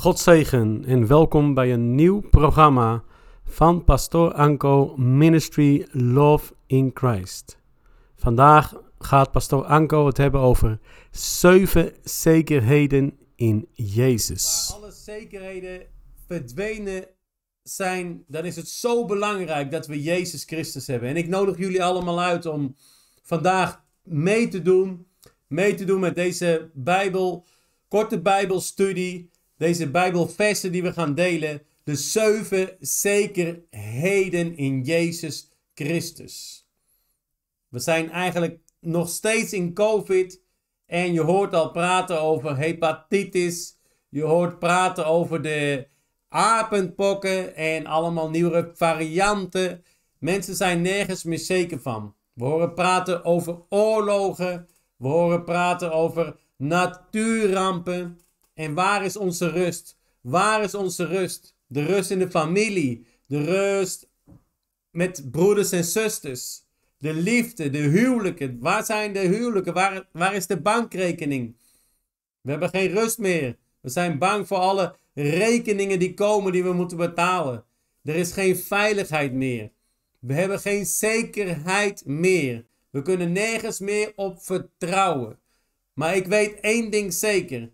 God zegen en welkom bij een nieuw programma van Pastor Anko Ministry Love in Christ. Vandaag gaat Pastor Anko het hebben over zeven zekerheden in Jezus. Waar alle zekerheden verdwenen zijn, dan is het zo belangrijk dat we Jezus Christus hebben. En ik nodig jullie allemaal uit om vandaag mee te doen, mee te doen met deze Bijbel, korte Bijbelstudie, deze Bijbelversen die we gaan delen. De zeven zekerheden in Jezus Christus. We zijn eigenlijk nog steeds in COVID en je hoort al praten over hepatitis. Je hoort praten over de apenpokken en allemaal nieuwe varianten. Mensen zijn nergens meer zeker van. We horen praten over oorlogen. We horen praten over natuurrampen. En waar is onze rust? Waar is onze rust? De rust in de familie. De rust met broeders en zusters. De liefde, de huwelijken. Waar zijn de huwelijken? Waar, waar is de bankrekening? We hebben geen rust meer. We zijn bang voor alle rekeningen die komen die we moeten betalen. Er is geen veiligheid meer. We hebben geen zekerheid meer. We kunnen nergens meer op vertrouwen. Maar ik weet één ding zeker.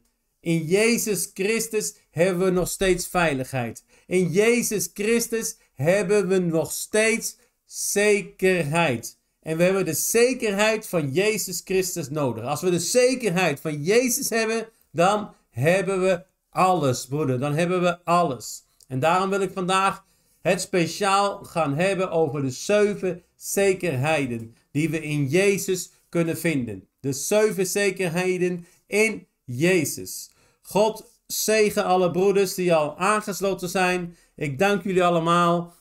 In Jezus Christus hebben we nog steeds veiligheid. In Jezus Christus hebben we nog steeds zekerheid. En we hebben de zekerheid van Jezus Christus nodig. Als we de zekerheid van Jezus hebben, dan hebben we alles, broeder. Dan hebben we alles. En daarom wil ik vandaag het speciaal gaan hebben over de zeven zekerheden die we in Jezus kunnen vinden. De zeven zekerheden in Jezus. God zegen alle broeders die al aangesloten zijn. Ik dank jullie allemaal.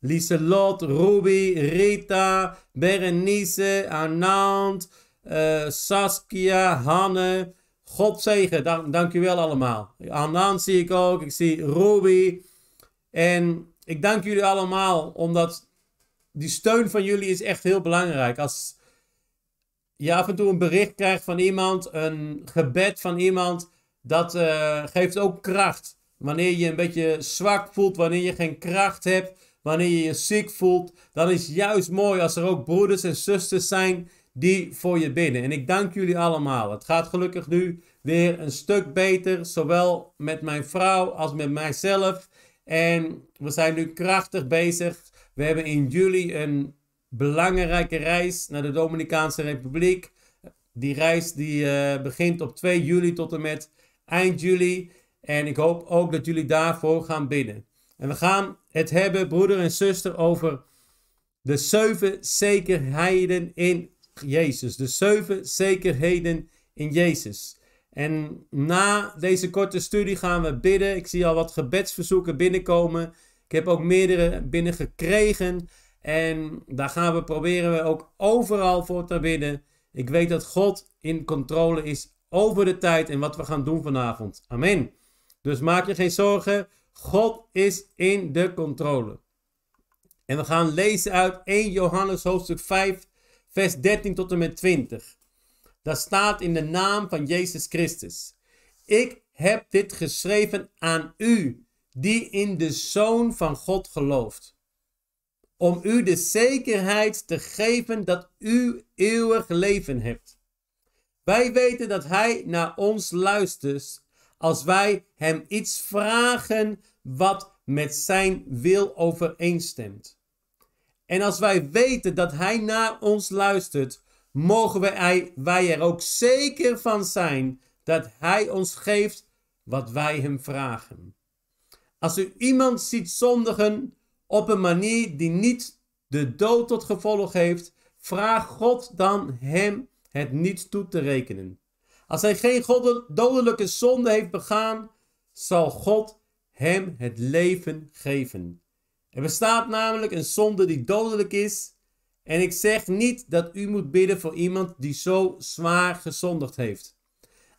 Lieselot, Ruby, Rita, Berenice, Arnand, uh, Saskia, Hanne. God zegen, dank, dank u wel allemaal. Arnand zie ik ook, ik zie Ruby. En ik dank jullie allemaal, omdat die steun van jullie is echt heel belangrijk. Als je af en toe een bericht krijgt van iemand, een gebed van iemand, dat uh, geeft ook kracht. Wanneer je een beetje zwak voelt, wanneer je geen kracht hebt, wanneer je je ziek voelt, dan is juist mooi als er ook broeders en zusters zijn die voor je bidden. En ik dank jullie allemaal. Het gaat gelukkig nu weer een stuk beter, zowel met mijn vrouw als met mijzelf. En we zijn nu krachtig bezig. We hebben in juli een belangrijke reis naar de Dominicaanse Republiek. Die reis die uh, begint op 2 juli tot en met eind juli. En ik hoop ook dat jullie daarvoor gaan bidden. En we gaan het hebben, broeder en zuster, over de zeven zekerheden in Jezus. De zeven zekerheden in Jezus. En na deze korte studie gaan we bidden. Ik zie al wat gebedsverzoeken binnenkomen. Ik heb ook meerdere binnengekregen. En daar gaan we proberen we ook overal voor te bidden. Ik weet dat God in controle is over de tijd en wat we gaan doen vanavond. Amen. Dus maak je geen zorgen. God is in de controle. En we gaan lezen uit 1 Johannes hoofdstuk 5, vers 13 tot en met 20. Daar staat in de naam van Jezus Christus. Ik heb dit geschreven aan u, die in de Zoon van God gelooft. Om u de zekerheid te geven dat u eeuwig leven hebt. Wij weten dat Hij naar ons luistert als wij Hem iets vragen wat met Zijn wil overeenstemt. En als wij weten dat Hij naar ons luistert, mogen wij, wij er ook zeker van zijn dat Hij ons geeft wat wij Hem vragen. Als u iemand ziet zondigen op een manier die niet de dood tot gevolg heeft, vraag God dan Hem het niet toe te rekenen. Als hij geen dodelijke zonde heeft begaan, zal God hem het leven geven. Er bestaat namelijk een zonde die dodelijk is. En ik zeg niet dat u moet bidden voor iemand die zo zwaar gezondigd heeft.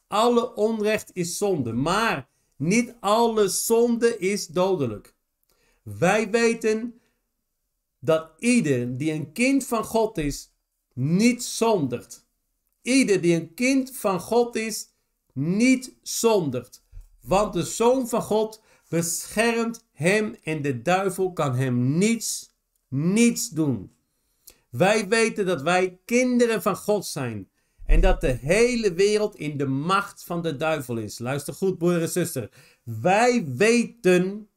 Alle onrecht is zonde, maar niet alle zonde is dodelijk. Wij weten dat ieder die een kind van God is, niet zondigt. Ieder die een kind van God is, niet zondigt. Want de Zoon van God beschermt hem en de duivel kan hem niets, niets doen. Wij weten dat wij kinderen van God zijn. En dat de hele wereld in de macht van de duivel is. Luister goed, broeder en zuster. Wij weten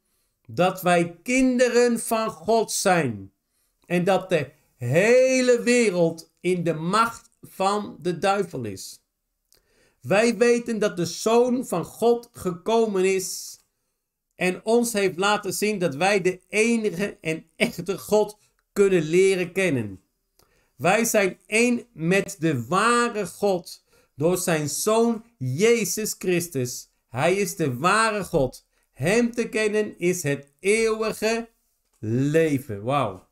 dat wij kinderen van God zijn. En dat de hele wereld in de macht van de duivel is. Wij weten dat de Zoon van God gekomen is en ons heeft laten zien dat wij de enige en echte God kunnen leren kennen. Wij zijn één met de ware God door zijn Zoon Jezus Christus. Hij is de ware God. Hem te kennen is het eeuwige leven. Wauw.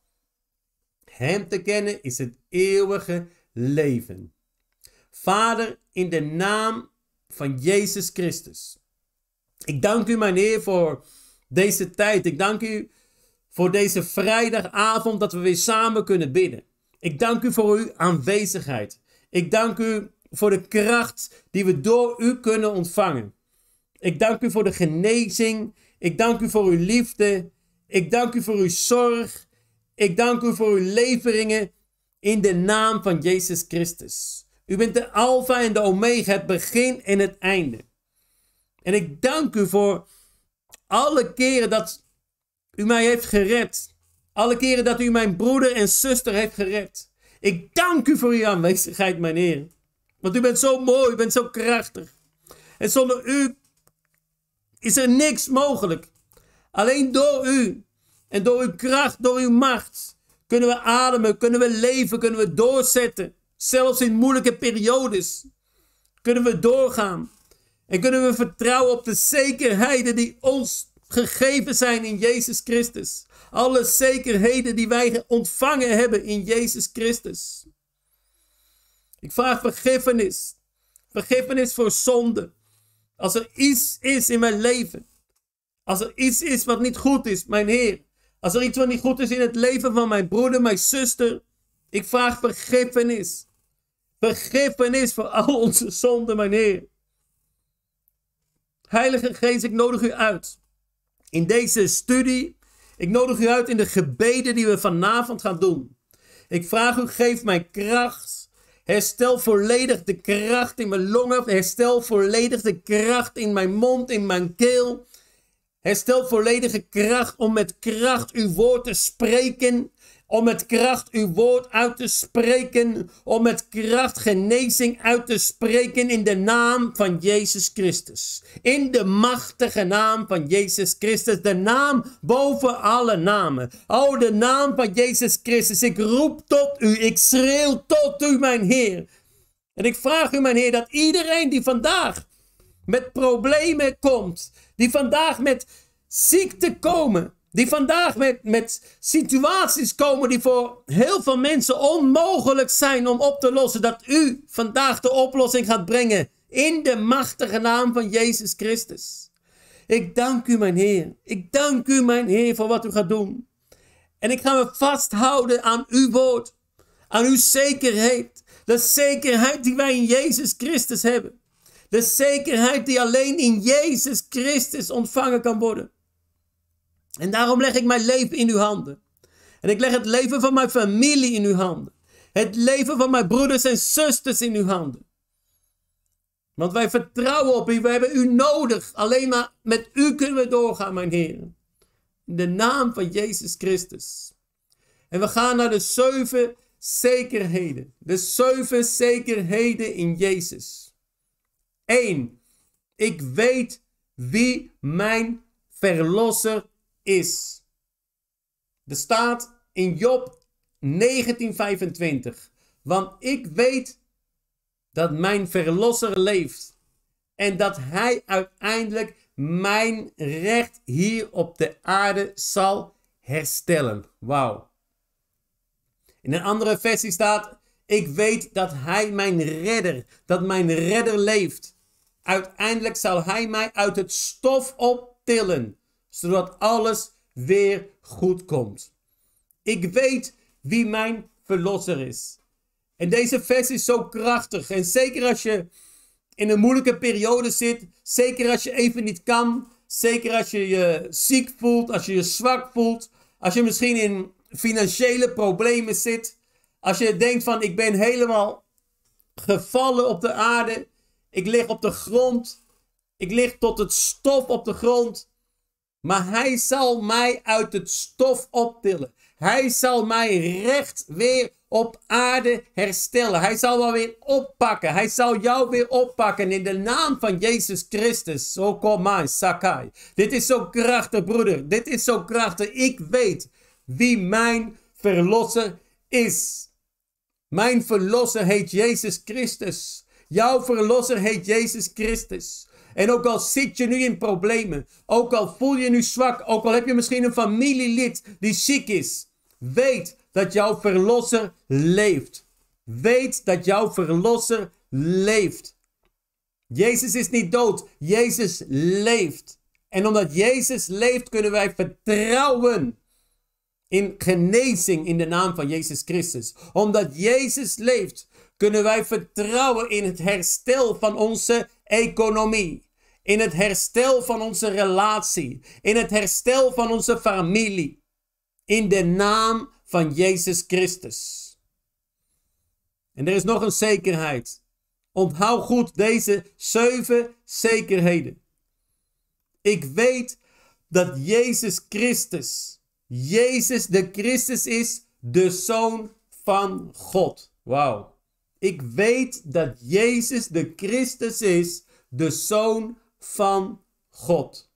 Hem te kennen is het eeuwige leven. Vader, in de naam van Jezus Christus. Ik dank u, mijn Heer, voor deze tijd. Ik dank u voor deze vrijdagavond dat we weer samen kunnen bidden. Ik dank u voor uw aanwezigheid. Ik dank u voor de kracht die we door u kunnen ontvangen. Ik dank u voor de genezing. Ik dank u voor uw liefde. Ik dank u voor uw zorg. Ik dank u voor uw leveringen in de naam van Jezus Christus. U bent de Alpha en de Omega, het begin en het einde. En ik dank u voor alle keren dat u mij heeft gered. Alle keren dat u mijn broeder en zuster heeft gered. Ik dank u voor uw aanwezigheid, mijn Heer. Want u bent zo mooi, u bent zo krachtig. En zonder u is er niks mogelijk. Alleen door u en door uw kracht, door uw macht, kunnen we ademen, kunnen we leven, kunnen we doorzetten. Zelfs in moeilijke periodes kunnen we doorgaan. En kunnen we vertrouwen op de zekerheden die ons gegeven zijn in Jezus Christus. Alle zekerheden die wij ontvangen hebben in Jezus Christus. Ik vraag vergiffenis. Vergiffenis voor zonde. Als er iets is in mijn leven. Als er iets is wat niet goed is, mijn Heer. Als er iets wat niet goed is in het leven van mijn broeder, mijn zuster. Ik vraag vergiffenis. Vergiffenis voor al onze zonden, mijn Heer. Heilige Geest, ik nodig u uit. In deze studie. Ik nodig u uit in de gebeden die we vanavond gaan doen. Ik vraag u, geef mij kracht. Herstel volledig de kracht in mijn longen. Herstel volledig de kracht in mijn mond, in mijn keel. Herstel volledige kracht om met kracht uw woord te spreken om met kracht uw woord uit te spreken, om met kracht genezing uit te spreken in de naam van Jezus Christus. In de machtige naam van Jezus Christus, de naam boven alle namen. O, de naam van Jezus Christus, ik roep tot u, ik schreeuw tot u, mijn Heer. En ik vraag u, mijn Heer, dat iedereen die vandaag met problemen komt, die vandaag met ziekte komen, die vandaag met, met situaties komen die voor heel veel mensen onmogelijk zijn om op te lossen. Dat u vandaag de oplossing gaat brengen. In de machtige naam van Jezus Christus. Ik dank u, mijn Heer. Ik dank u, mijn Heer, voor wat u gaat doen. En ik ga me vasthouden aan uw woord. Aan uw zekerheid. De zekerheid die wij in Jezus Christus hebben. De zekerheid die alleen in Jezus Christus ontvangen kan worden. En daarom leg ik mijn leven in uw handen. En ik leg het leven van mijn familie in uw handen. Het leven van mijn broeders en zusters in uw handen. Want wij vertrouwen op u. We hebben u nodig. Alleen maar met u kunnen we doorgaan, mijn Heer. In de naam van Jezus Christus. En we gaan naar de zeven zekerheden. De zeven zekerheden in Jezus. 1. Ik weet wie mijn verlosser is. Er staat in Job 1925. Want ik weet dat mijn verlosser leeft. En dat hij uiteindelijk mijn recht hier op de aarde zal herstellen. Wauw. In een andere versie staat: Ik weet dat hij mijn redder, dat mijn redder leeft. Uiteindelijk zal hij mij uit het stof optillen zodat alles weer goed komt. Ik weet wie mijn verlosser is. En deze vers is zo krachtig. En zeker als je in een moeilijke periode zit, zeker als je even niet kan, zeker als je je ziek voelt, als je je zwak voelt, als je misschien in financiële problemen zit, als je denkt van ik ben helemaal gevallen op de aarde, ik lig op de grond, ik lig tot het stof op de grond, maar hij zal mij uit het stof optillen. Hij zal mij recht weer op aarde herstellen. Hij zal wel weer oppakken. Hij zal jou weer oppakken in de naam van Jezus Christus. Zo kom maar, Sakai. Dit is zo krachtig, broeder. Dit is zo krachtig. Ik weet wie mijn verlosser is. Mijn verlosser heet Jezus Christus. Jouw verlosser heet Jezus Christus. En ook al zit je nu in problemen, ook al voel je nu zwak, ook al heb je misschien een familielid die ziek is, weet dat jouw verlosser leeft. Weet dat jouw verlosser leeft. Jezus is niet dood, Jezus leeft. En omdat Jezus leeft, kunnen wij vertrouwen in genezing in de naam van Jezus Christus. Omdat Jezus leeft, kunnen wij vertrouwen in het herstel van onze economie. In het herstel van onze relatie. In het herstel van onze familie. In de naam van Jezus Christus. En er is nog een zekerheid. Onthoud goed deze zeven zekerheden. Ik weet dat Jezus Christus, Jezus de Christus is, de Zoon van God. Wauw. Ik weet dat Jezus de Christus is, de Zoon van God.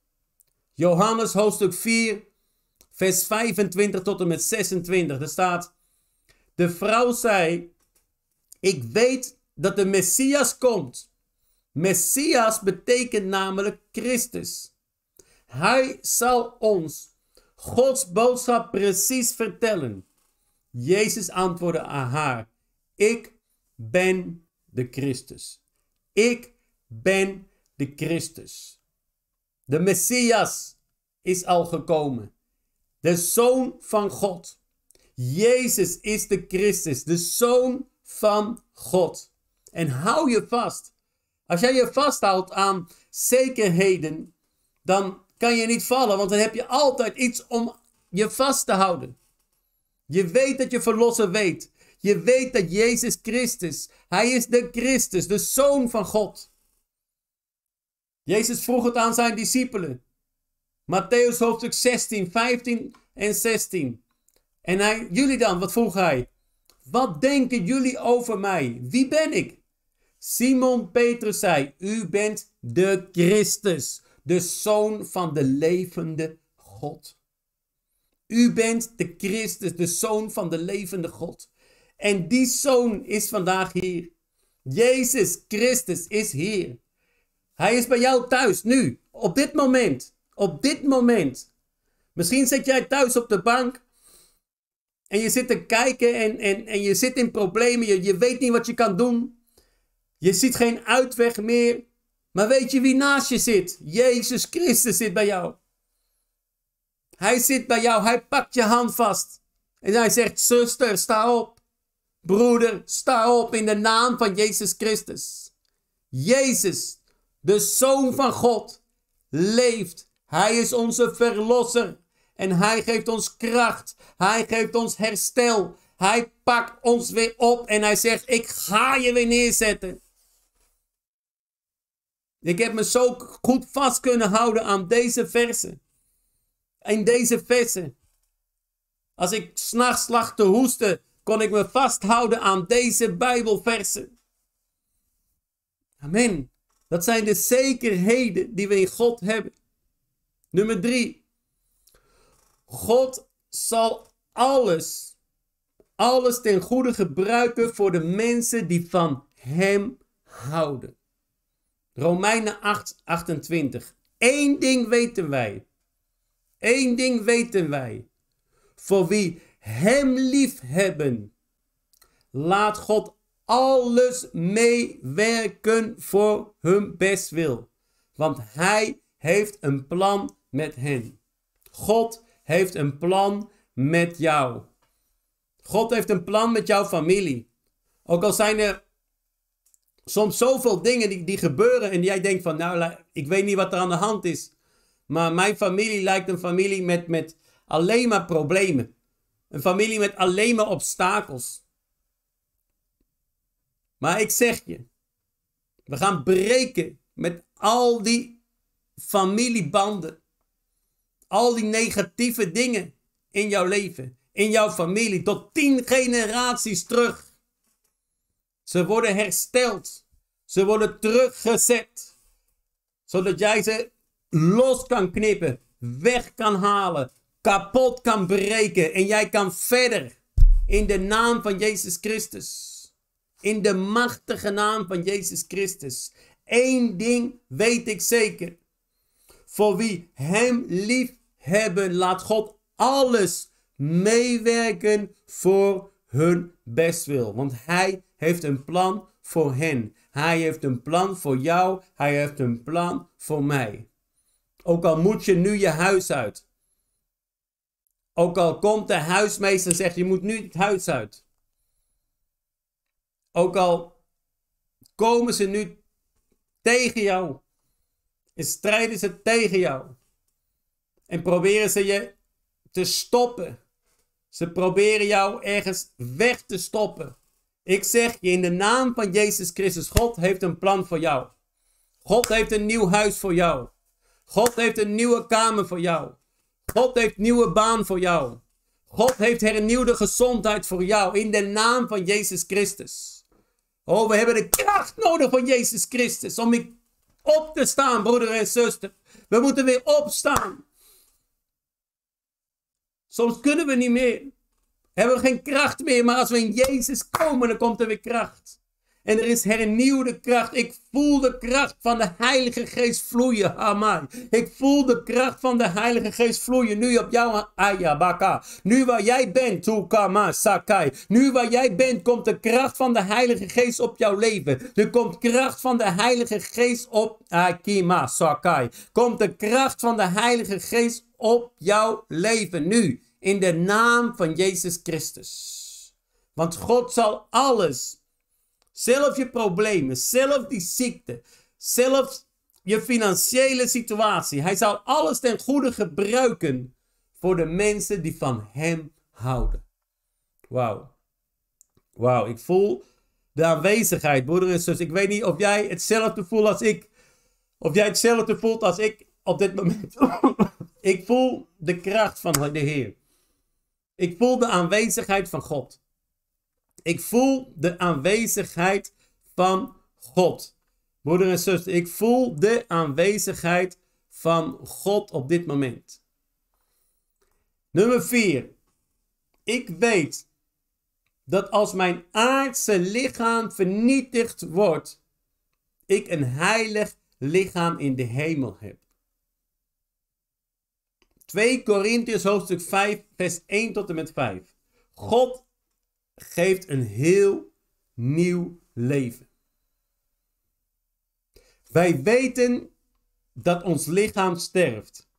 Johannes hoofdstuk 4, vers 25 tot en met 26. Er staat: De vrouw zei: Ik weet dat de Messias komt. Messias betekent namelijk Christus. Hij zal ons Gods boodschap precies vertellen. Jezus antwoordde aan haar: Ik ben de Christus. Ik ben de Christus. De Messias is al gekomen. De Zoon van God. Jezus is de Christus, de Zoon van God. En hou je vast. Als jij je vasthoudt aan zekerheden, dan kan je niet vallen, want dan heb je altijd iets om je vast te houden. Je weet dat je verlosser weet. Je weet dat Jezus Christus, Hij is de Christus, de Zoon van God. Jezus vroeg het aan zijn discipelen. Matthäus hoofdstuk 16, 15 en 16. En hij, jullie dan, wat vroeg hij? Wat denken jullie over mij? Wie ben ik? Simon Petrus zei, u bent de Christus, de Zoon van de levende God. U bent de Christus, de Zoon van de levende God. En die Zoon is vandaag hier. Jezus Christus is hier. Hij is bij jou thuis, nu, op dit moment. Op dit moment. Misschien zit jij thuis op de bank en je zit te kijken en, en, en je zit in problemen. Je, je weet niet wat je kan doen. Je ziet geen uitweg meer. Maar weet je wie naast je zit? Jezus Christus zit bij jou. Hij zit bij jou. Hij pakt je hand vast. En hij zegt: Zuster, sta op. Broeder, sta op in de naam van Jezus Christus. Jezus, de Zoon van God, leeft. Hij is onze verlosser. En hij geeft ons kracht. Hij geeft ons herstel. Hij pakt ons weer op en hij zegt: Ik ga je weer neerzetten. Ik heb me zo goed vast kunnen houden aan deze versen. In deze versen. Als ik s'nachts lag te hoesten, kon ik me vasthouden aan deze Bijbelversen. Amen. Dat zijn de zekerheden die we in God hebben. Nummer drie. God zal alles, alles ten goede gebruiken voor de mensen die van Hem houden. Romeinen 8, 28. Eén ding weten wij. Eén ding weten wij. Voor wie Hem lief hebben, laat God alles meewerken voor hun bestwil. Want Hij heeft een plan met hen. God heeft een plan met jou. God heeft een plan met jouw familie. Ook al zijn er soms zoveel dingen die, die gebeuren en jij denkt van, nou, ik weet niet wat er aan de hand is. Maar mijn familie lijkt een familie met, met alleen maar problemen. Een familie met alleen maar obstakels. Maar ik zeg je, we gaan breken met al die familiebanden. Al die negatieve dingen in jouw leven, in jouw familie, tot tien generaties terug. Ze worden hersteld. Ze worden teruggezet. Zodat jij ze los kan knippen, weg kan halen, kapot kan breken en jij kan verder. In de naam van Jezus Christus. In de machtige naam van Jezus Christus. Eén ding weet ik zeker. Voor wie Hem lief hebben, laat God alles meewerken voor hun bestwil. Want Hij heeft een plan voor hen. Hij heeft een plan voor jou. Hij heeft een plan voor mij. Ook al moet je nu je huis uit. Ook al komt de huismeester en zegt je moet nu het huis uit. Ook al komen ze nu tegen jou. En strijden ze tegen jou. En proberen ze je te stoppen. Ze proberen jou ergens weg te stoppen. Ik zeg je in de naam van Jezus Christus, God heeft een plan voor jou. God heeft een nieuw huis voor jou. God heeft een nieuwe kamer voor jou. God heeft nieuwe baan voor jou. God heeft hernieuwde gezondheid voor jou in de naam van Jezus Christus. Oh, we hebben de kracht nodig van Jezus Christus om op te staan, broeder en zuster. We moeten weer opstaan. Soms kunnen we niet meer. Hebben we geen kracht meer, maar als we in Jezus komen, dan komt er weer kracht. En er is hernieuwde kracht. Ik voel de kracht van de Heilige Geest vloeien. Amen. Ik voel de kracht van de Heilige Geest vloeien. Nu op jou, Ayabaka. Nu waar jij bent, Tukama Sakai. Nu waar jij bent, komt de kracht van de Heilige Geest op jouw leven. Er komt kracht van de Heilige Geest op Akima Sakai. Komt de kracht van de Heilige Geest op jouw leven. Nu, in de naam van Jezus Christus. Want God zal alles zelf je problemen, zelf die ziekte, zelfs je financiële situatie. Hij zal alles ten goede gebruiken voor de mensen die van Hem houden. Wauw. Wauw, ik voel de aanwezigheid, broeder en zus. Ik weet niet of jij hetzelfde voelt als ik. Of jij hetzelfde voelt als ik op dit moment. ik voel de kracht van de Heer. Ik voel de aanwezigheid van God. Ik voel de aanwezigheid van God. Broeder en zuster, ik voel de aanwezigheid van God op dit moment. Nummer 4. Ik weet dat als mijn aardse lichaam vernietigd wordt, ik een heilig lichaam in de hemel heb. 2 Korintiërs hoofdstuk 5, vers 1 tot en met 5. God geeft een heel nieuw leven. Wij weten dat ons lichaam sterft.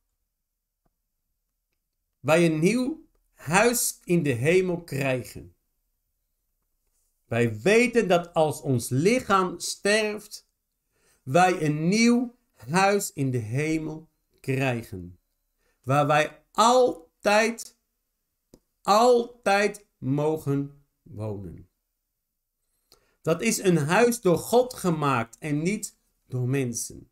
Wij een nieuw huis in de hemel krijgen. Wij weten dat als ons lichaam sterft, wij een nieuw huis in de hemel krijgen. Waar wij altijd, altijd mogen wonen. Dat is een huis door God gemaakt en niet door mensen.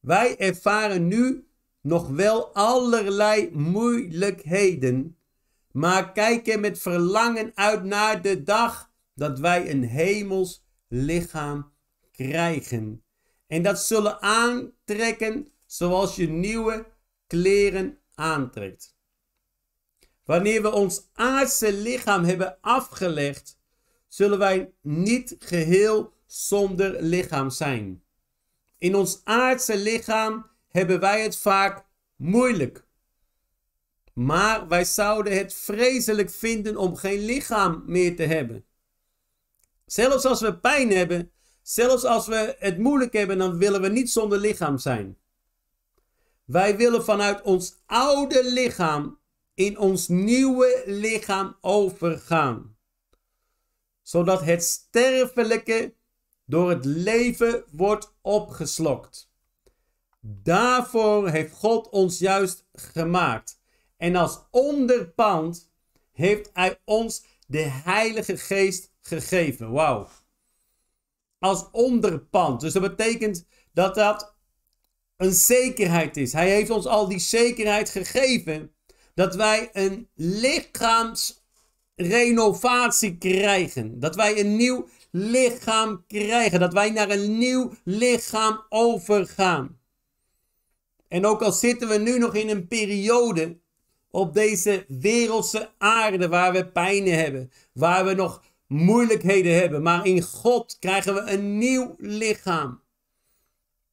Wij ervaren nu nog wel allerlei moeilijkheden, maar kijken met verlangen uit naar de dag dat wij een hemels lichaam krijgen. En dat zullen aantrekken zoals je nieuwe kleren aantrekt. Wanneer we ons aardse lichaam hebben afgelegd, zullen wij niet geheel zonder lichaam zijn. In ons aardse lichaam hebben wij het vaak moeilijk. Maar wij zouden het vreselijk vinden om geen lichaam meer te hebben. Zelfs als we pijn hebben, zelfs als we het moeilijk hebben, dan willen we niet zonder lichaam zijn. Wij willen vanuit ons oude lichaam in ons nieuwe lichaam overgaan. Zodat het sterfelijke door het leven wordt opgeslokt. Daarvoor heeft God ons juist gemaakt. En als onderpand heeft Hij ons de Heilige Geest gegeven. Wauw. Als onderpand. Dus dat betekent dat dat een zekerheid is. Hij heeft ons al die zekerheid gegeven dat wij een lichaamsrenovatie krijgen. Dat wij een nieuw lichaam krijgen. Dat wij naar een nieuw lichaam overgaan. En ook al zitten we nu nog in een periode op deze wereldse aarde waar we pijnen hebben, waar we nog moeilijkheden hebben, maar in God krijgen we een nieuw lichaam.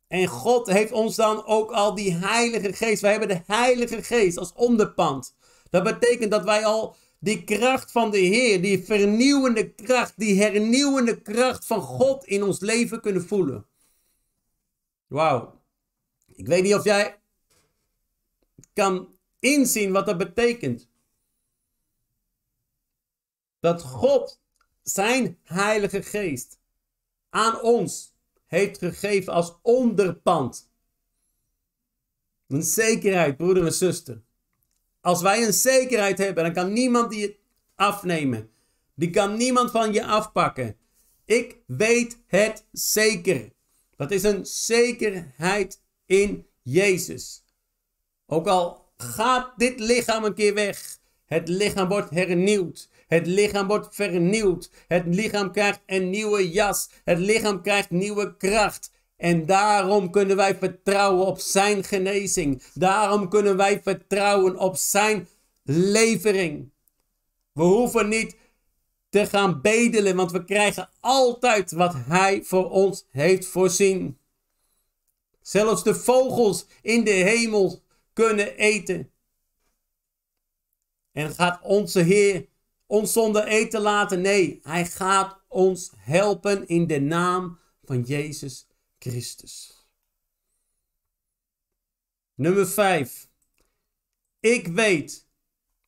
En God heeft ons dan ook al die Heilige Geest. Wij hebben de Heilige Geest als onderpand. Dat betekent dat wij al die kracht van de Heer, die vernieuwende kracht, die hernieuwende kracht van God in ons leven kunnen voelen. Wauw. Ik weet niet of jij kan inzien wat dat betekent. Dat God zijn Heilige Geest aan ons heeft gegeven als onderpand. Een zekerheid, broeder en zuster. Als wij een zekerheid hebben, dan kan niemand die afnemen. Die kan niemand van je afpakken. Ik weet het zeker. Dat is een zekerheid in Jezus. Ook al gaat dit lichaam een keer weg, het lichaam wordt hernieuwd. Het lichaam wordt vernieuwd. Het lichaam krijgt een nieuwe jas. Het lichaam krijgt nieuwe kracht. En daarom kunnen wij vertrouwen op zijn genezing. Daarom kunnen wij vertrouwen op zijn levering. We hoeven niet te gaan bedelen, want we krijgen altijd wat hij voor ons heeft voorzien. Zelfs de vogels in de hemel kunnen eten. En gaat onze Heer ons zonder eten laten. Nee, hij gaat ons helpen in de naam van Jezus Christus. Nummer 5. Ik weet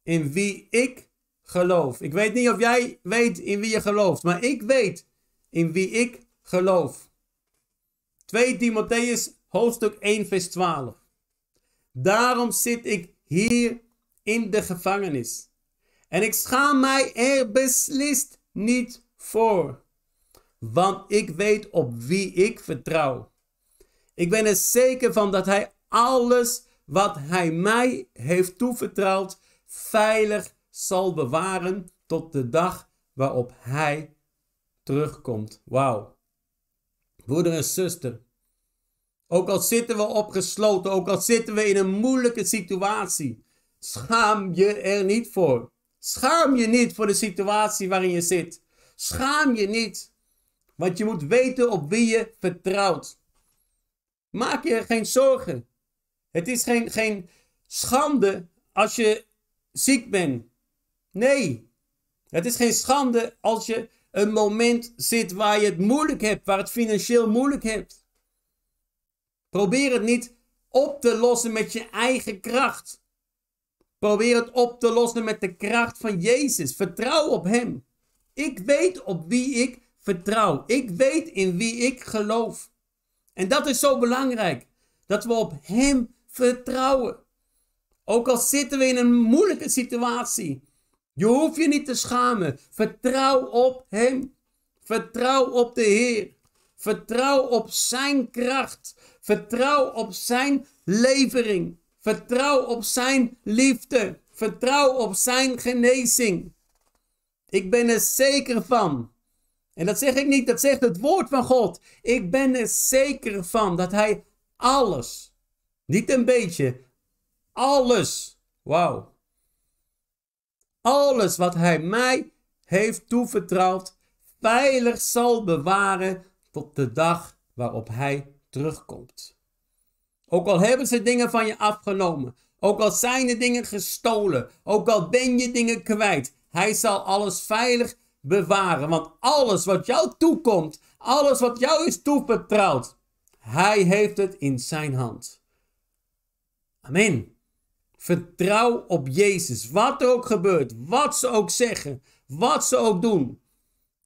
in wie ik geloof. Ik weet niet of jij weet in wie je gelooft, maar ik weet in wie ik geloof. 2 Timotheus hoofdstuk 1 vers 12. Daarom zit ik hier in de gevangenis en ik schaam mij er beslist niet voor. Want ik weet op wie ik vertrouw. Ik ben er zeker van dat hij alles wat hij mij heeft toevertrouwd veilig zal bewaren tot de dag waarop hij terugkomt. Wauw. Broeder en zuster, ook al zitten we opgesloten, ook al zitten we in een moeilijke situatie, schaam je er niet voor. Schaam je niet voor de situatie waarin je zit. Schaam je niet. Want je moet weten op wie je vertrouwt. Maak je geen zorgen. Het is geen, geen schande als je ziek bent. Nee. Het is geen schande als je een moment zit waar je het moeilijk hebt, waar het financieel moeilijk hebt. Probeer het niet op te lossen met je eigen kracht. Probeer het op te lossen met de kracht van Jezus. Vertrouw op Hem. Ik weet op wie ik vertrouw. Ik weet in wie ik geloof. En dat is zo belangrijk. Dat we op Hem vertrouwen. Ook al zitten we in een moeilijke situatie. Je hoeft je niet te schamen. Vertrouw op Hem. Vertrouw op de Heer. Vertrouw op Zijn kracht. Vertrouw op Zijn levering. Vertrouw op zijn liefde. Vertrouw op zijn genezing. Ik ben er zeker van. En dat zeg ik niet, dat zegt het woord van God. Ik ben er zeker van dat hij alles, niet een beetje, alles, wauw. Alles wat hij mij heeft toevertrouwd, veilig zal bewaren tot de dag waarop hij terugkomt. Ook al hebben ze dingen van je afgenomen. Ook al zijn er dingen gestolen. Ook al ben je dingen kwijt. Hij zal alles veilig bewaren. Want alles wat jou toekomt. Alles wat jou is toevertrouwd. Hij heeft het in zijn hand. Amen. Vertrouw op Jezus. Wat er ook gebeurt. Wat ze ook zeggen. Wat ze ook doen.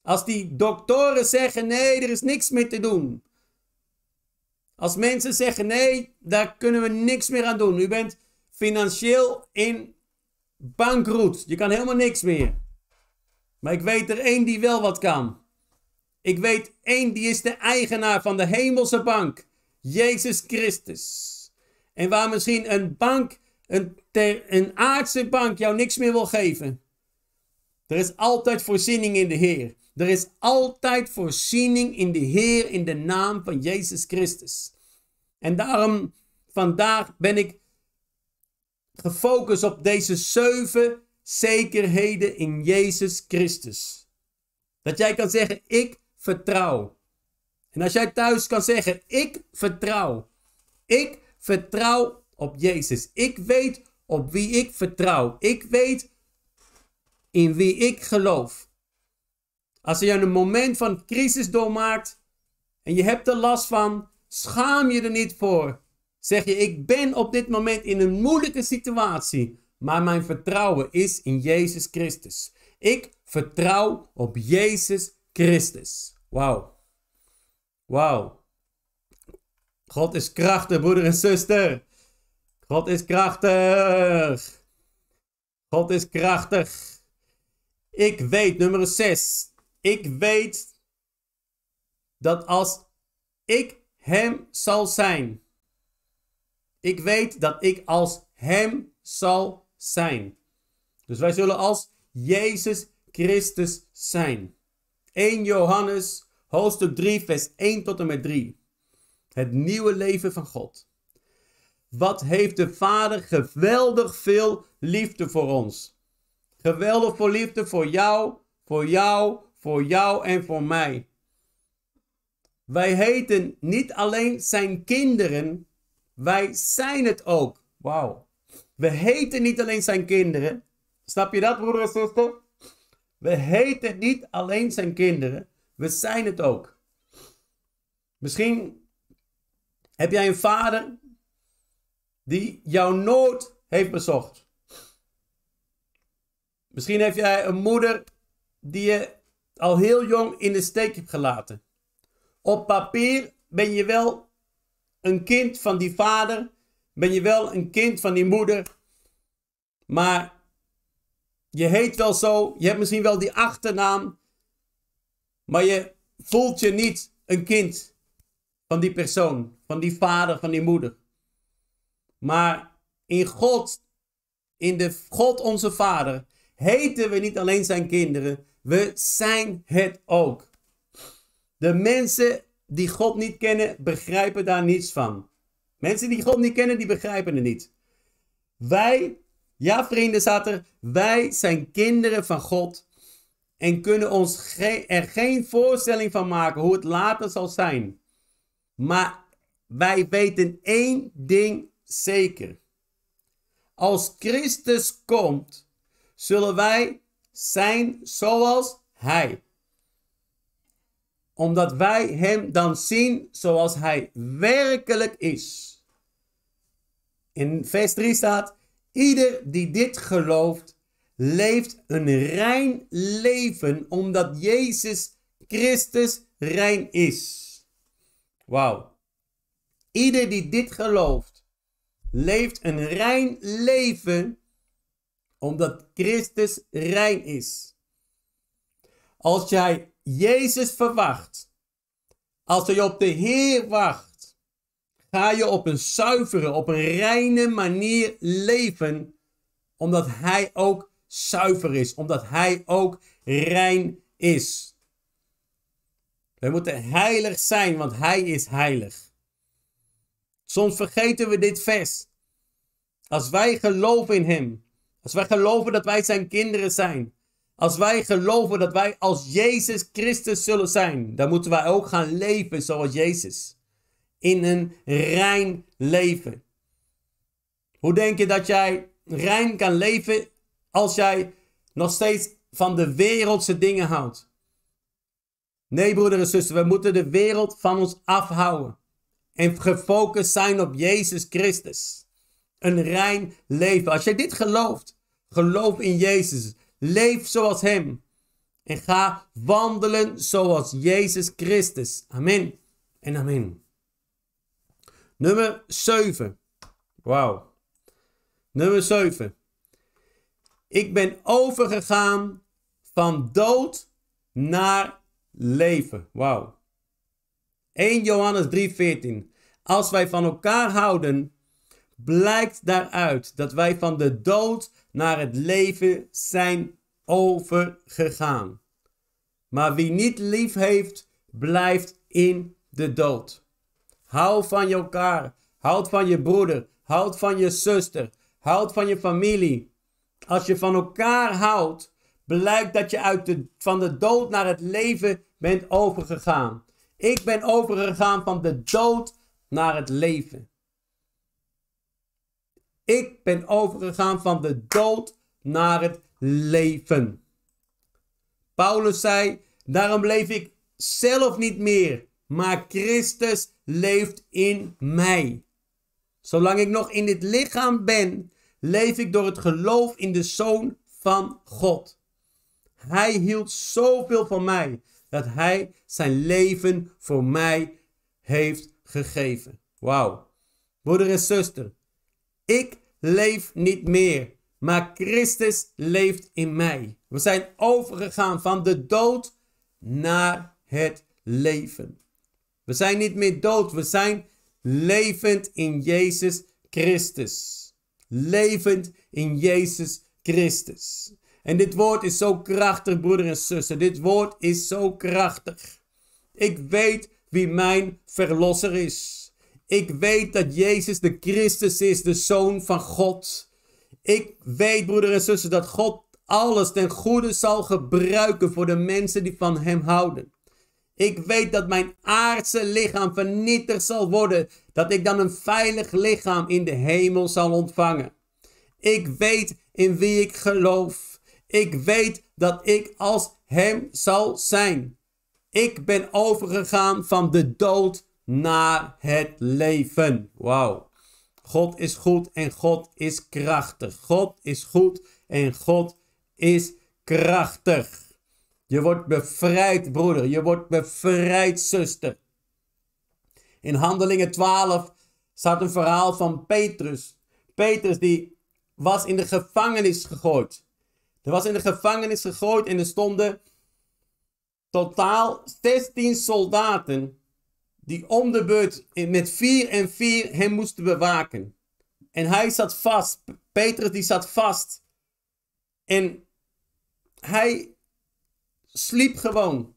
Als die doktoren zeggen: nee, er is niks meer te doen. Als mensen zeggen: nee, daar kunnen we niks meer aan doen. U bent financieel in bankroet. Je kan helemaal niks meer. Maar ik weet er één die wel wat kan. Ik weet één die is de eigenaar van de hemelse bank. Jezus Christus. En waar misschien een bank, een, een aardse bank jou niks meer wil geven. Er is altijd voorziening in de Heer. Er is altijd voorziening in de Heer in de naam van Jezus Christus. En daarom vandaag ben ik gefocust op deze zeven zekerheden in Jezus Christus. Dat jij kan zeggen, ik vertrouw. En als jij thuis kan zeggen, ik vertrouw. Ik vertrouw op Jezus. Ik weet op wie ik vertrouw. Ik weet in wie ik geloof. Als je een moment van crisis doormaakt en je hebt er last van, schaam je er niet voor. Zeg je, ik ben op dit moment in een moeilijke situatie, maar mijn vertrouwen is in Jezus Christus. Ik vertrouw op Jezus Christus. Wauw. Wauw. God is krachtig, broeder en zuster. God is krachtig. God is krachtig. Ik weet, nummer 6. Ik weet dat als ik Hem zal zijn. Ik weet dat ik als Hem zal zijn. Dus wij zullen als Jezus Christus zijn. 1 Johannes hoofdstuk 3 vers 1 tot en met 3. Het nieuwe leven van God. Wat heeft de Vader geweldig veel liefde voor ons. Geweldig veel liefde voor jou, voor jou, voor jou en voor mij. Wij heten niet alleen zijn kinderen, wij zijn het ook. Wauw. We heten niet alleen zijn kinderen. Snap je dat, broeder en zuster? We heten niet alleen zijn kinderen, we zijn het ook. Misschien heb jij een vader die jouw nood heeft bezocht? Misschien heb jij een moeder die je al heel jong in de steek hebt gelaten. Op papier ben je wel een kind van die vader, ben je wel een kind van die moeder, maar je heet wel zo, je hebt misschien wel die achternaam, maar je voelt je niet een kind van die persoon, van die vader, van die moeder. Maar in God, in de God onze Vader, heten we niet alleen zijn kinderen, we zijn het ook. De mensen die God niet kennen, begrijpen daar niets van. Mensen die God niet kennen, die begrijpen het niet. Wij, ja vrienden, staat er, wij zijn kinderen van God en kunnen ons er geen voorstelling van maken hoe het later zal zijn. Maar wij weten één ding zeker. Als Christus komt, zullen wij zijn zoals Hij. Omdat wij Hem dan zien zoals Hij werkelijk is. In vers 3 staat: Ieder die dit gelooft, leeft een rein leven, omdat Jezus Christus rein is. Wauw. Ieder die dit gelooft, leeft een rein leven, omdat Christus rein is. Als jij Jezus verwacht, als je op de Heer wacht, ga je op een zuivere, op een reine manier leven, omdat Hij ook zuiver is, omdat Hij ook rein is. We moeten heilig zijn, want Hij is heilig. Soms vergeten we dit vers. Als wij geloven in Hem, als wij geloven dat wij Zijn kinderen zijn, als wij geloven dat wij als Jezus Christus zullen zijn, dan moeten wij ook gaan leven zoals Jezus. In een rein leven. Hoe denk je dat jij rein kan leven als jij nog steeds van de wereldse dingen houdt? Nee, broeder en zuster, we moeten de wereld van ons afhouden. En gefocust zijn op Jezus Christus. Een rein leven. Als jij dit gelooft, geloof in Jezus. Leef zoals Hem. En ga wandelen zoals Jezus Christus. Amen en amen. Nummer 7. Wauw. Nummer 7. Ik ben overgegaan van dood naar leven. Wauw. 1 Johannes 3:14. Als wij van elkaar houden, blijkt daaruit dat wij van de dood naar het leven zijn overgegaan. Maar wie niet lief heeft, blijft in de dood. Hou van elkaar. Houd van je broeder. Houd van je zuster. Houd van je familie. Als je van elkaar houdt, blijkt dat je uit de, van de dood naar het leven bent overgegaan. Ik ben overgegaan van de dood naar het leven. Ik ben overgegaan van de dood naar het leven. Paulus zei: Daarom leef ik zelf niet meer, maar Christus leeft in mij. Zolang ik nog in dit lichaam ben, leef ik door het geloof in de Zoon van God. Hij hield zoveel van mij dat hij zijn leven voor mij heeft gegeven. Wauw. Broeder en zuster, ik leef niet meer, maar Christus leeft in mij. We zijn overgegaan van de dood naar het leven. We zijn niet meer dood, we zijn levend in Jezus Christus. Levend in Jezus Christus. En dit woord is zo krachtig, broeder en zuster. Dit woord is zo krachtig. Ik weet wie mijn verlosser is. Ik weet dat Jezus de Christus is, de Zoon van God. Ik weet, broeder en zuster, dat God alles ten goede zal gebruiken voor de mensen die van Hem houden. Ik weet dat mijn aardse lichaam vernietigd zal worden, dat ik dan een veilig lichaam in de hemel zal ontvangen. Ik weet in wie ik geloof. Ik weet dat ik als Hem zal zijn. Ik ben overgegaan van de dood naar het leven. Wauw. God is goed en God is krachtig. God is goed en God is krachtig. Je wordt bevrijd, broeder. Je wordt bevrijd, zuster. In Handelingen 12 staat een verhaal van Petrus. Petrus die was in de gevangenis gegooid. Er was in de gevangenis gegooid en er stonden totaal 16 soldaten die om de beurt met vier en vier hem moesten bewaken. En hij zat vast. Petrus die zat vast. En hij sliep gewoon.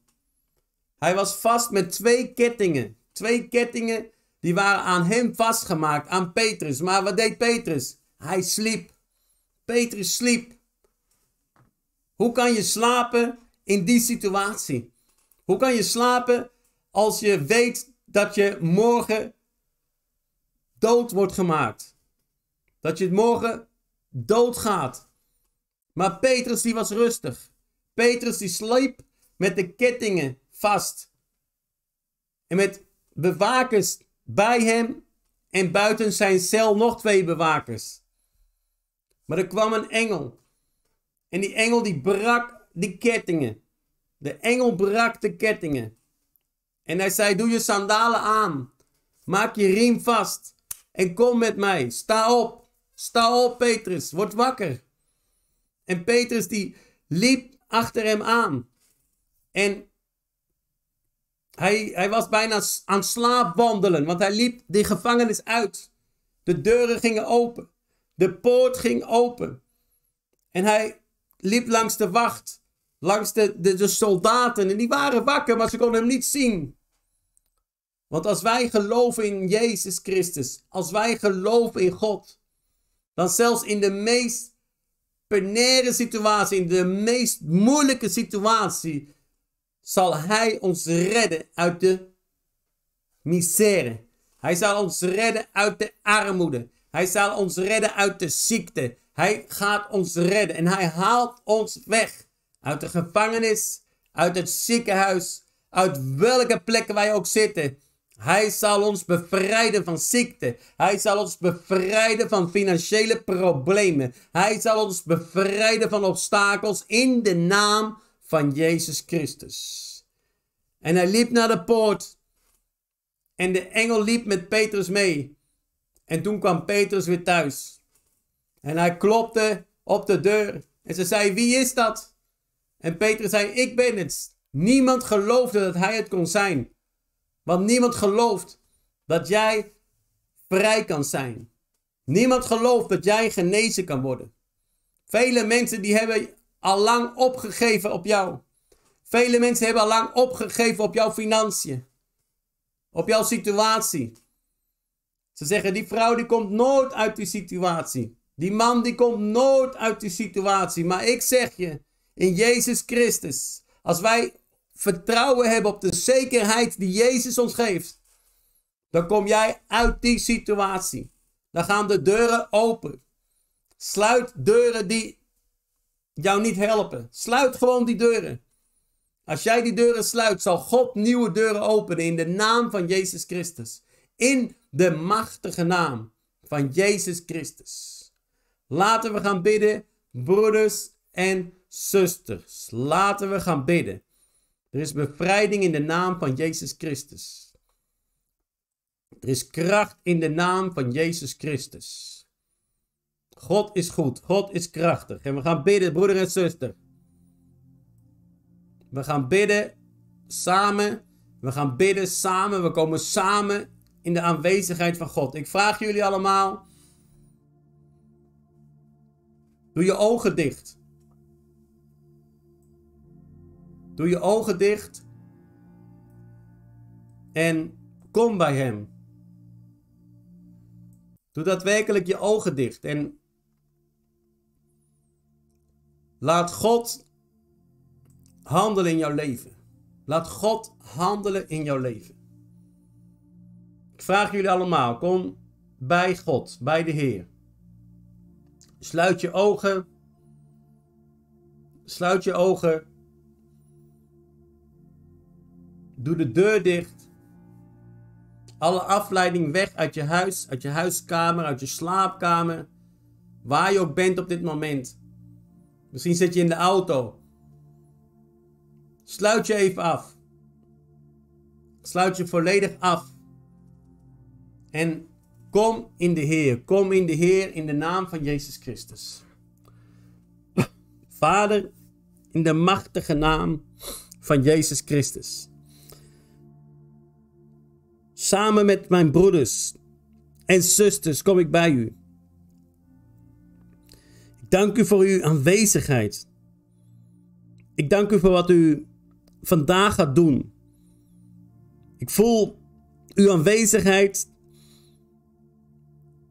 Hij was vast met twee kettingen. Twee kettingen die waren aan hem vastgemaakt, aan Petrus. Maar wat deed Petrus? Hij sliep. Petrus sliep. Hoe kan je slapen in die situatie? Hoe kan je slapen als je weet dat je morgen dood wordt gemaakt? Dat je morgen doodgaat. Maar Petrus die was rustig. Petrus die sliep met de kettingen vast. En met bewakers bij hem en buiten zijn cel nog twee bewakers. Maar er kwam een engel. En die engel die brak die kettingen. De engel brak de kettingen. En hij zei: Doe je sandalen aan. Maak je riem vast. En kom met mij. Sta op. Sta op, Petrus. Word wakker. En Petrus die liep achter hem aan. En hij, hij was bijna aan slaap wandelen, want hij liep de gevangenis uit. De deuren gingen open. De poort ging open. En hij liep langs de wacht, langs de, de, soldaten. En die waren wakker, maar ze konden hem niet zien. Want als wij geloven in Jezus Christus, als wij geloven in God, dan zelfs in de meest penaire situatie, in de meest moeilijke situatie, zal Hij ons redden uit de misère. Hij zal ons redden uit de armoede. Hij zal ons redden uit de ziekte. Hij gaat ons redden en hij haalt ons weg uit de gevangenis, uit het ziekenhuis, uit welke plekken wij ook zitten. Hij zal ons bevrijden van ziekte. Hij zal ons bevrijden van financiële problemen. Hij zal ons bevrijden van obstakels in de naam van Jezus Christus. En hij liep naar de poort. En de engel liep met Petrus mee. En toen kwam Petrus weer thuis. En hij klopte op de deur. En ze zei: Wie is dat? En Petrus zei: Ik ben het. Niemand geloofde dat hij het kon zijn. Want niemand gelooft dat jij vrij kan zijn. Niemand gelooft dat jij genezen kan worden. Vele mensen die hebben al lang opgegeven op jou. Vele mensen hebben al lang opgegeven op jouw financiën. Op jouw situatie. Ze zeggen, die vrouw die komt nooit uit die situatie. Die man die komt nooit uit die situatie. Maar ik zeg je, in Jezus Christus, als wij vertrouwen hebben op de zekerheid die Jezus ons geeft, dan kom jij uit die situatie. Dan gaan de deuren open. Sluit deuren die jou niet helpen. Sluit gewoon die deuren. Als jij die deuren sluit, zal God nieuwe deuren openen in de naam van Jezus Christus. In de machtige naam van Jezus Christus. Laten we gaan bidden, broeders en zusters. Laten we gaan bidden. Er is bevrijding in de naam van Jezus Christus. Er is kracht in de naam van Jezus Christus. God is goed, God is krachtig. En we gaan bidden, broeder en zuster. We gaan bidden samen. We gaan bidden samen. We komen samen in de aanwezigheid van God. Ik vraag jullie allemaal. Doe je ogen dicht. Doe je ogen dicht. En kom bij Hem. Doe daadwerkelijk je ogen dicht. En laat God handelen in jouw leven. Laat God handelen in jouw leven. Ik vraag jullie allemaal, kom bij God, bij de Heer. Sluit je ogen. Sluit je ogen. Doe de deur dicht. Alle afleiding weg uit je huis, uit je huiskamer, uit je slaapkamer. Waar je ook bent op dit moment. Misschien zit je in de auto. Sluit je even af. Sluit je volledig af. En kom in de Heer. Kom in de Heer in de naam van Jezus Christus. Vader, in de machtige naam van Jezus Christus. Samen met mijn broeders en zusters kom ik bij u. Ik dank u voor uw aanwezigheid. Ik dank u voor wat u vandaag gaat doen. Ik voel uw aanwezigheid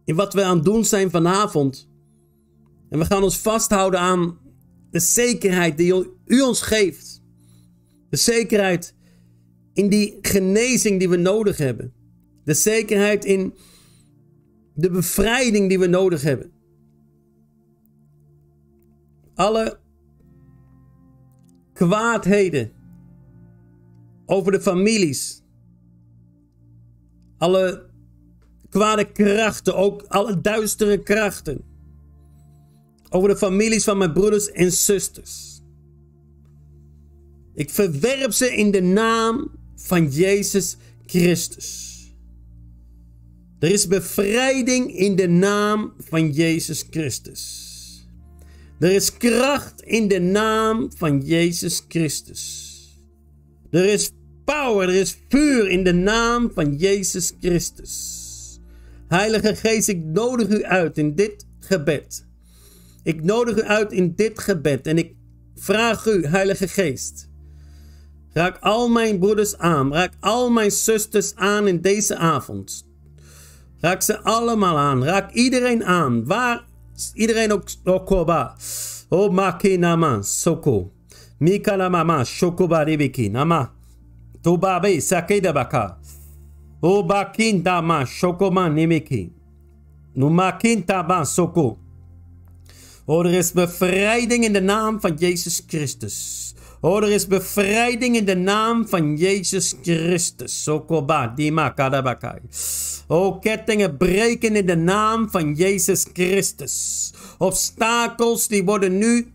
in wat we aan het doen zijn vanavond. En we gaan ons vasthouden aan de zekerheid die u ons geeft. De zekerheid in die genezing die we nodig hebben. De zekerheid in de bevrijding die we nodig hebben. Alle kwaadheden over de families. Alle kwade krachten, ook alle duistere krachten. Over de families van mijn broeders en zusters. Ik verwerp ze in de naam van Jezus Christus. Er is bevrijding in de naam van Jezus Christus. Er is kracht in de naam van Jezus Christus. Er is power, er is vuur in de naam van Jezus Christus. Heilige Geest, ik nodig u uit in dit gebed. Ik nodig u uit in dit gebed en ik vraag u, Heilige Geest. Raak al mijn broeders aan, raak al mijn zusters aan in deze avond. Raak ze allemaal aan, raak iedereen aan, waar iedereen ook okoba. O nama soko. Mikala mama shokoba ribiki nama. Tobabe sakeda baka. O bakinta ma shokoma nimiki. Numakinta ba soko. O, er is bevrijding in de naam van Jezus Christus. O, er is bevrijding in de naam van Jezus Christus. Sokoba, dima kadabakai. O, kettingen breken in de naam van Jezus Christus. Obstakels die worden nu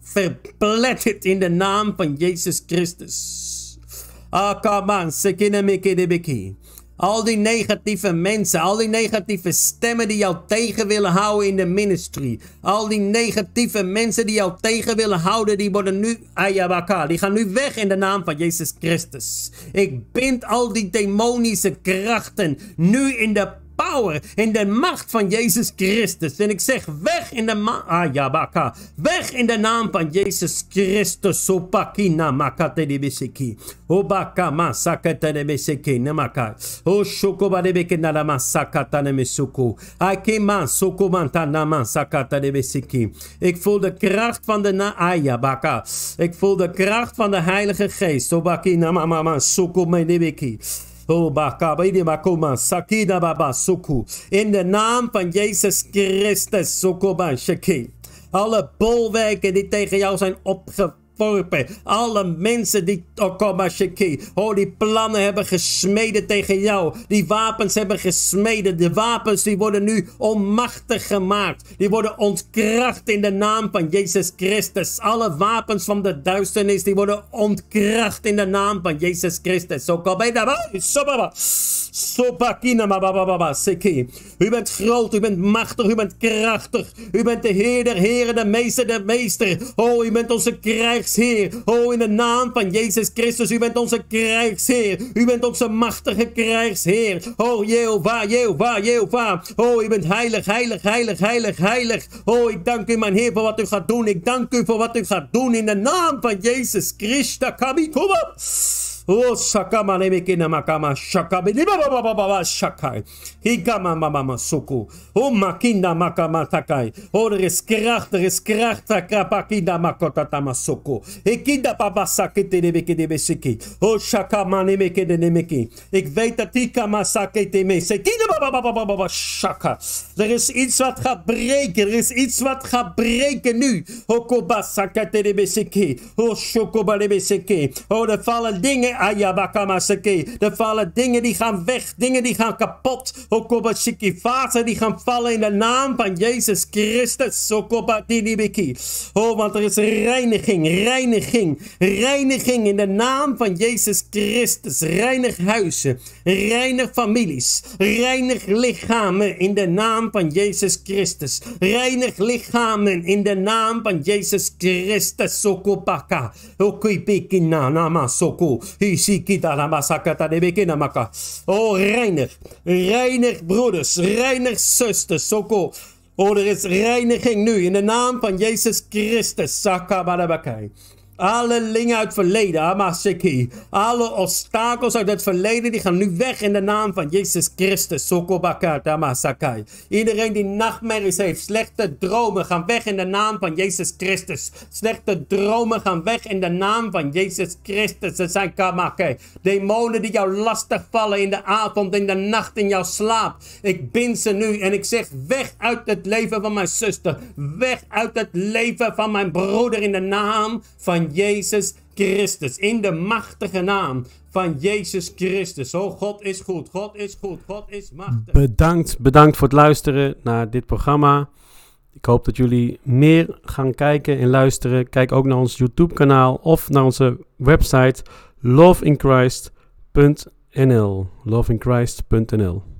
verpletterd in de naam van Jezus Christus. Akaman, sekinemikidibiki. Al die negatieve mensen, al die negatieve stemmen die jou tegen willen houden in de ministry. Al die negatieve mensen die jou tegen willen houden, die worden nu ayabaka. Die gaan nu weg in de naam van Jezus Christus. Ik bind al die demonische krachten nu in de power, in de macht van Jezus Christus. En ik zeg weg in de ma ah, ja, baka. weg in de naam van Jezus Christus. Sopakina makate de. Obaka masakata de bisiki namaka. O shokoba de beke na masakata de misuku. Akema sokomanta masakata de bisiki. Ik voel de kracht van de na ah, baka. Ik voel de kracht van de Heilige Geest. Obakina mama sokoma de biki. In de naam van Jezus Christus. Alle bolwerken die tegen jou zijn opgevallen alle mensen die, oh, oh, die plannen hebben gesmeden tegen jou. Die wapens hebben gesmeden. De wapens die worden nu onmachtig gemaakt. Die worden ontkracht in de naam van Jezus Christus. Alle wapens van de duisternis die worden ontkracht in de naam van Jezus Christus. U bent groot, u bent machtig, u bent krachtig. U bent de Heer der Heren, de Meester der Meester. Oh, u bent onze krijgs krijgsheer. Oh, in de naam van Jezus Christus, u bent onze krijgsheer. U bent onze machtige krijgsheer. Oh, Jehovah, Jehovah, Jehovah. Oh, u bent heilig, heilig, heilig, heilig, heilig. Oh, ik dank u, mijn Heer, voor wat u gaat doen. Ik dank u voor wat u gaat doen in de naam van Jezus Christus. Op. Oh, sakama nemekina makama liba baba shakai. Hikama mama masuku. Oh, makinda makama takai. Oh, er is kracht, er is kracht. Krapakinda makota tamasuku. Hikinda baba sakete nemeke de besiki. Oh, shakama nemeke de nemeki. Ik weet dat hikama sakete me. Sekina baba baba shaka. Er is iets wat gaat breken. Er is iets wat gaat breken nu. Hokoba sakete de besiki. Oh, shokoba de besiki. Oh, er vallen dingen er vallen dingen die gaan weg, dingen die gaan kapot. Okobashiki, vaten die gaan vallen in de naam van Jezus Christus. Oh, want er is reiniging, reiniging, reiniging in de naam van Jezus Christus. Reinig huizen, reinig families, reinig lichamen in de naam van Jezus Christus. Reinig lichamen in de naam van Jezus Christus. Sokopaka, okipikina nama soko. Oh, reinig. Reinig broeders. Reinig zusters. Soko. Oh, er is reiniging nu in de naam van Jezus Christus. Sakabadabakai. Alle dingen uit het verleden, Amaseki. Alle obstakels uit het verleden, die gaan nu weg in de naam van Jezus Christus. Sokobakat, Amasakai. Iedereen die nachtmerries heeft, slechte dromen, gaan weg in de naam van Jezus Christus. Slechte dromen gaan weg in de naam van Jezus Christus. Ze zijn kamake. Demonen die jou lastig vallen in de avond, in de nacht, in jouw slaap. Ik bind ze nu en ik zeg weg uit het leven van mijn zuster. Weg uit het leven van mijn broeder in de naam van Jezus Christus. In de machtige naam van Jezus Christus. Oh, God is goed. God is goed. God is machtig. Bedankt, bedankt voor het luisteren naar dit programma. Ik hoop dat jullie meer gaan kijken en luisteren. Kijk ook naar ons YouTube-kanaal of naar onze website loveinchrist.nl. Loveinchrist.nl.